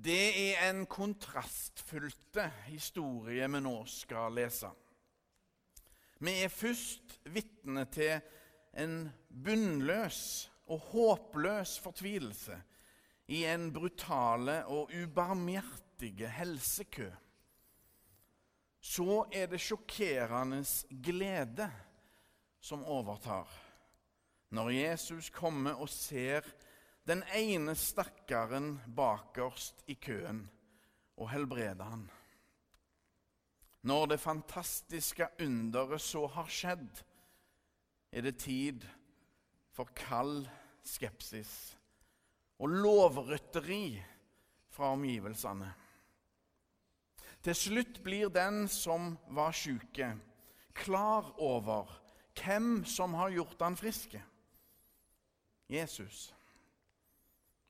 Det er en kontrastfylte historie vi nå skal lese. Vi er først vitne til en bunnløs og håpløs fortvilelse i en brutale og ubarmhjertige helsekø. Så er det sjokkerende glede som overtar når Jesus kommer og ser den ene stakkaren bakerst i køen og helbreda han. Når det fantastiske underet så har skjedd, er det tid for kald skepsis og lovrytteri fra omgivelsene. Til slutt blir den som var syke, klar over hvem som har gjort han friske. Jesus.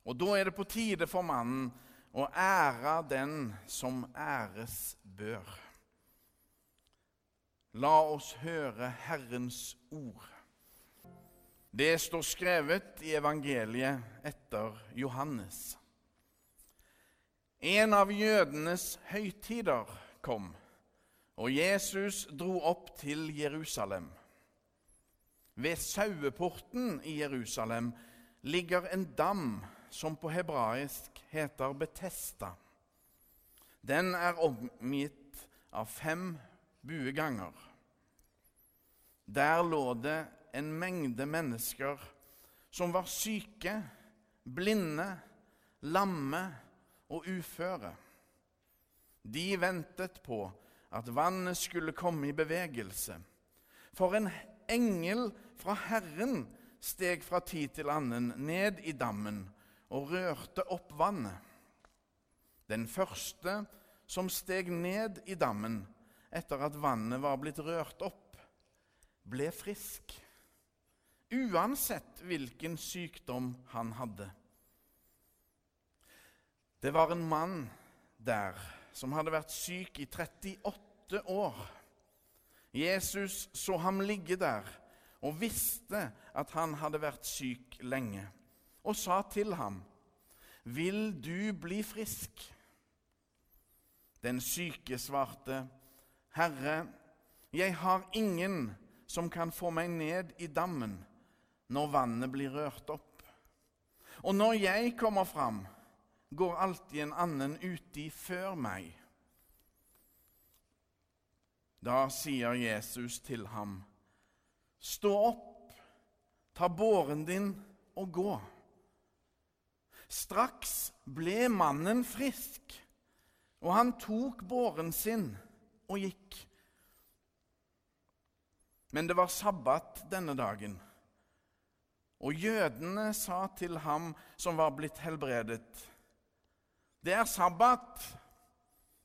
Og da er det på tide for mannen å ære den som æres bør. La oss høre Herrens ord. Det står skrevet i evangeliet etter Johannes. En av jødenes høytider kom, og Jesus dro opp til Jerusalem. Ved saueporten i Jerusalem ligger en dam som på hebraisk heter Betesta. Den er omgitt av fem bueganger. Der lå det en mengde mennesker som var syke, blinde, lamme og uføre. De ventet på at vannet skulle komme i bevegelse. For en engel fra Herren steg fra tid til annen ned i dammen og rørte opp vannet. Den første som steg ned i dammen etter at vannet var blitt rørt opp, ble frisk, uansett hvilken sykdom han hadde. Det var en mann der som hadde vært syk i 38 år. Jesus så ham ligge der og visste at han hadde vært syk lenge og sa til ham, 'Vil du bli frisk?' Den syke svarte, 'Herre, jeg har ingen som kan få meg ned i dammen når vannet blir rørt opp.' 'Og når jeg kommer fram, går alltid en annen uti før meg.' Da sier Jesus til ham, 'Stå opp, ta båren din og gå.' Straks ble mannen frisk, og han tok båren sin og gikk. Men det var sabbat denne dagen, og jødene sa til ham som var blitt helbredet, 'Det er sabbat.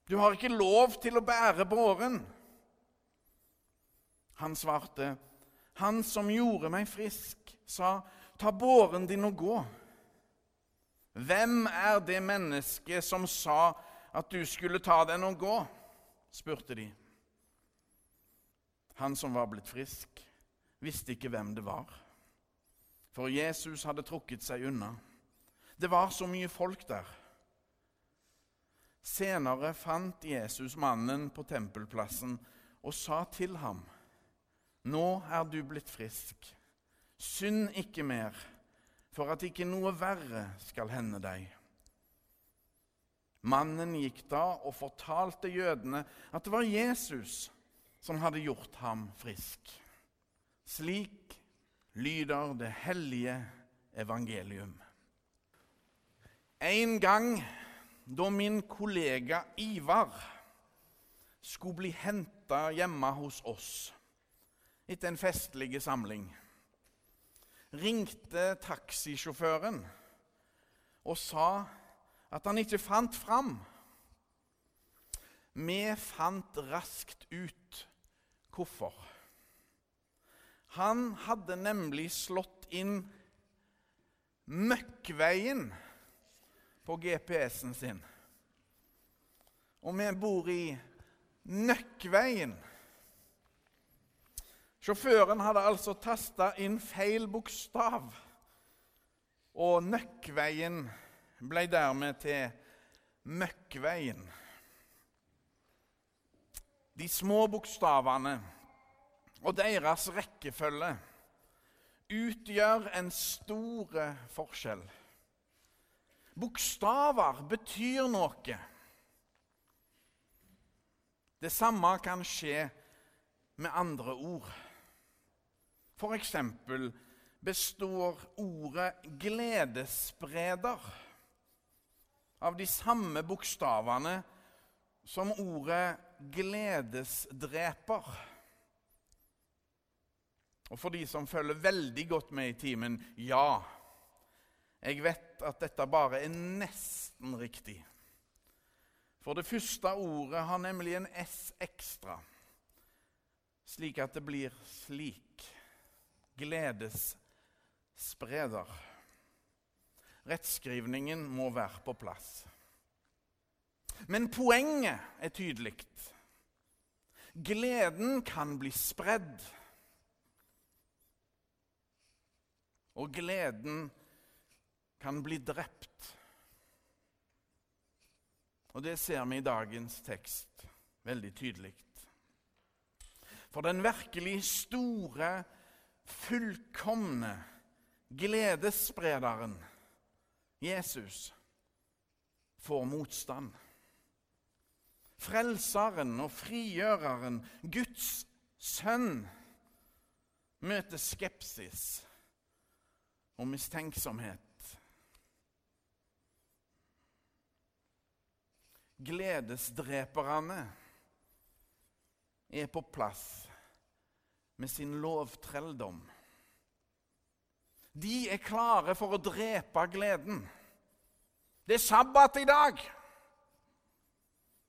Du har ikke lov til å bære båren.' Han svarte, 'Han som gjorde meg frisk, sa:" 'Ta båren din og gå.' Hvem er det mennesket som sa at du skulle ta den og gå? spurte de. Han som var blitt frisk, visste ikke hvem det var. For Jesus hadde trukket seg unna. Det var så mye folk der. Senere fant Jesus mannen på tempelplassen og sa til ham, 'Nå er du blitt frisk. Synd ikke mer.' For at ikke noe verre skal hende deg. Mannen gikk da og fortalte jødene at det var Jesus som hadde gjort ham frisk. Slik lyder det hellige evangelium. En gang da min kollega Ivar skulle bli henta hjemme hos oss etter en festlig samling ringte taxisjåføren og sa at han ikke fant fram. Vi fant raskt ut hvorfor. Han hadde nemlig slått inn Møkkveien på GPS-en sin. Og vi bor i Nøkkveien. Sjåføren hadde altså tasta inn feil bokstav, og Nøkkveien ble dermed til Møkkveien. De små bokstavene og deres rekkefølge utgjør en stor forskjell. Bokstaver betyr noe. Det samme kan skje med andre ord. Eksempel består ordet 'gledesspreder' av de samme bokstavene som ordet 'gledesdreper'. Og for de som følger veldig godt med i timen ja, jeg vet at dette bare er nesten riktig. For det første ordet har nemlig en S ekstra, slik at det blir slik. Gledesspreder. Rettskrivningen må være på plass. Men poenget er tydelig. Gleden kan bli spredd. Og gleden kan bli drept. Og det ser vi i dagens tekst veldig tydelig. For den virkelig store, fullkomne gledessprederen, Jesus, får motstand. Frelseren og frigjøreren, Guds sønn, møter skepsis og mistenksomhet. Gledesdreperne er på plass med sin lovtrelldom. De er klare for å drepe gleden. Det er sabbat i dag.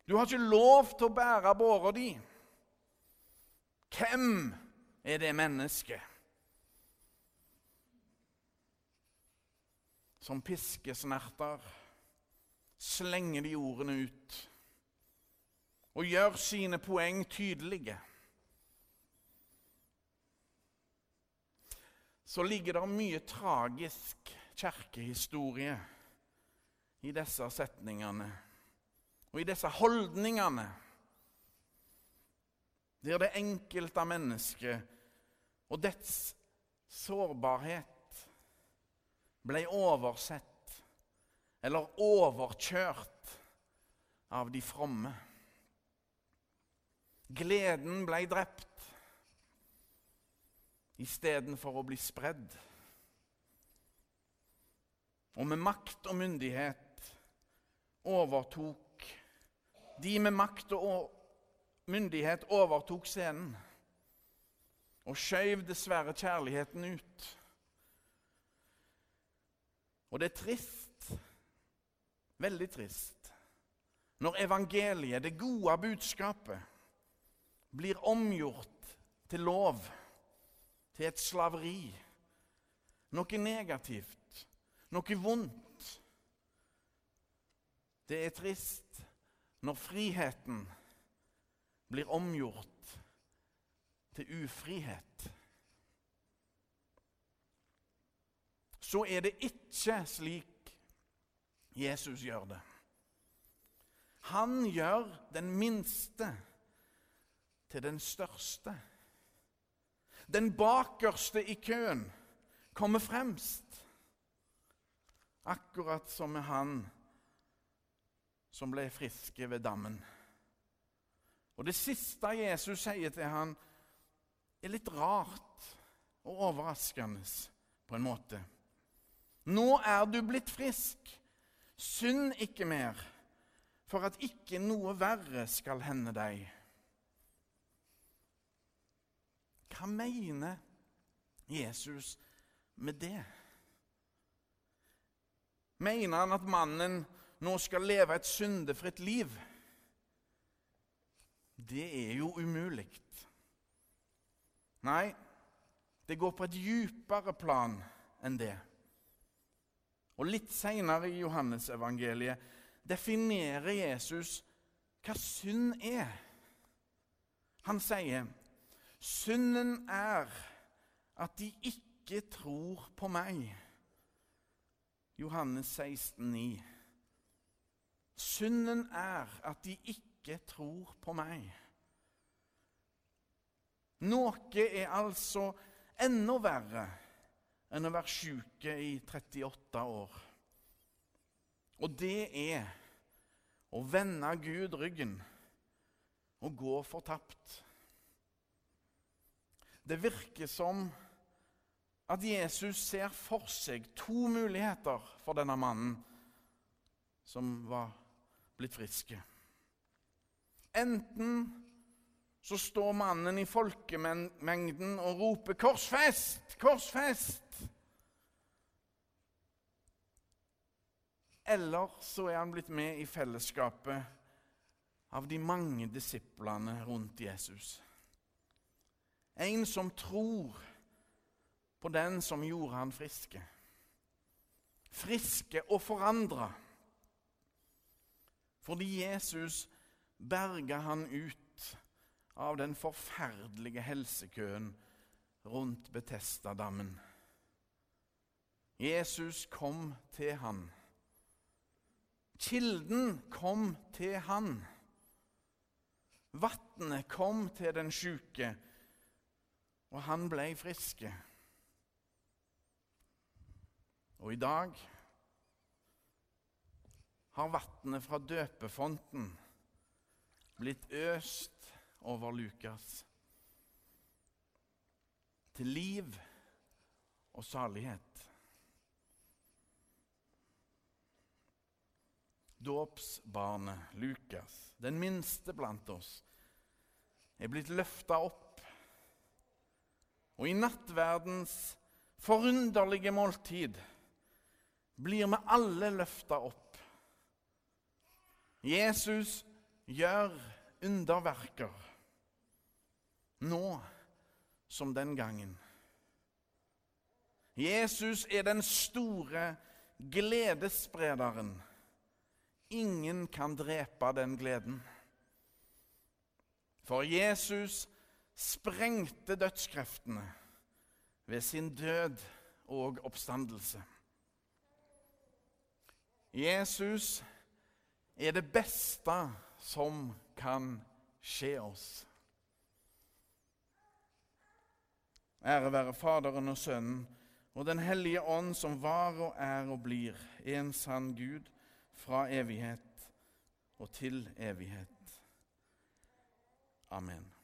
Du har ikke lov til å bære båra di. Hvem er det mennesket som piskesnerter slenger de ordene ut og gjør sine poeng tydelige. Så ligger det mye tragisk kirkehistorie i disse setningene og i disse holdningene, der det enkelte mennesket og dets sårbarhet ble oversett eller overkjørt av de fromme. Gleden ble drept istedenfor å bli spredd. Og med makt og myndighet overtok De med makt og myndighet overtok scenen og skjøv dessverre kjærligheten ut. Og det er trist Veldig trist. Når evangeliet, det gode budskapet, blir omgjort til lov, til et slaveri, noe negativt, noe vondt. Det er trist når friheten blir omgjort til ufrihet. Så er det ikke slik Jesus gjør det. Han gjør den minste til den største. Den bakerste i køen kommer fremst. Akkurat som med han som ble friske ved dammen. Og Det siste Jesus sier til han, er litt rart og overraskende på en måte. Nå er du blitt frisk. Synd ikke mer, for at ikke noe verre skal hende deg. Hva mener Jesus med det? Mener han at mannen nå skal leve et syndefritt liv? Det er jo umulig. Nei, det går på et djupere plan enn det. Og Litt seinere i Johannesevangeliet definerer Jesus hva synd er. Han sier, 'Synden er at de ikke tror på meg.' Johannes 16, 16,9. Synden er at de ikke tror på meg. Noe er altså enda verre enn å være syke i 38 år. Og det er å vende Gud ryggen og gå fortapt. Det virker som at Jesus ser for seg to muligheter for denne mannen som var blitt friske. Enten så står mannen i folkemengden og roper 'Korsfest! Korsfest!' Eller så er han blitt med i fellesskapet av de mange disiplene rundt Jesus. En som tror på den som gjorde han friske. Friske og forandra. Fordi Jesus berga han ut av den forferdelige helsekøen rundt Betestadammen. Jesus kom til han. Kilden kom til han. Vannet kom til den sjuke, og han ble friske. Og i dag har vannet fra døpefonten blitt øst over Lukas til liv og salighet. Dåpsbarnet Lukas, den minste blant oss, er blitt løfta opp. Og i nattverdens forunderlige måltid blir vi alle løfta opp. Jesus gjør underverker nå som den gangen. Jesus er den store gledessprederen. Ingen kan drepe den gleden. For Jesus sprengte dødskreftene ved sin død og oppstandelse. Jesus er det beste som kan skje oss. Ære være Faderen og Sønnen og Den hellige ånd, som var og er og blir en sann Gud fra evighet og til evighet. Amen.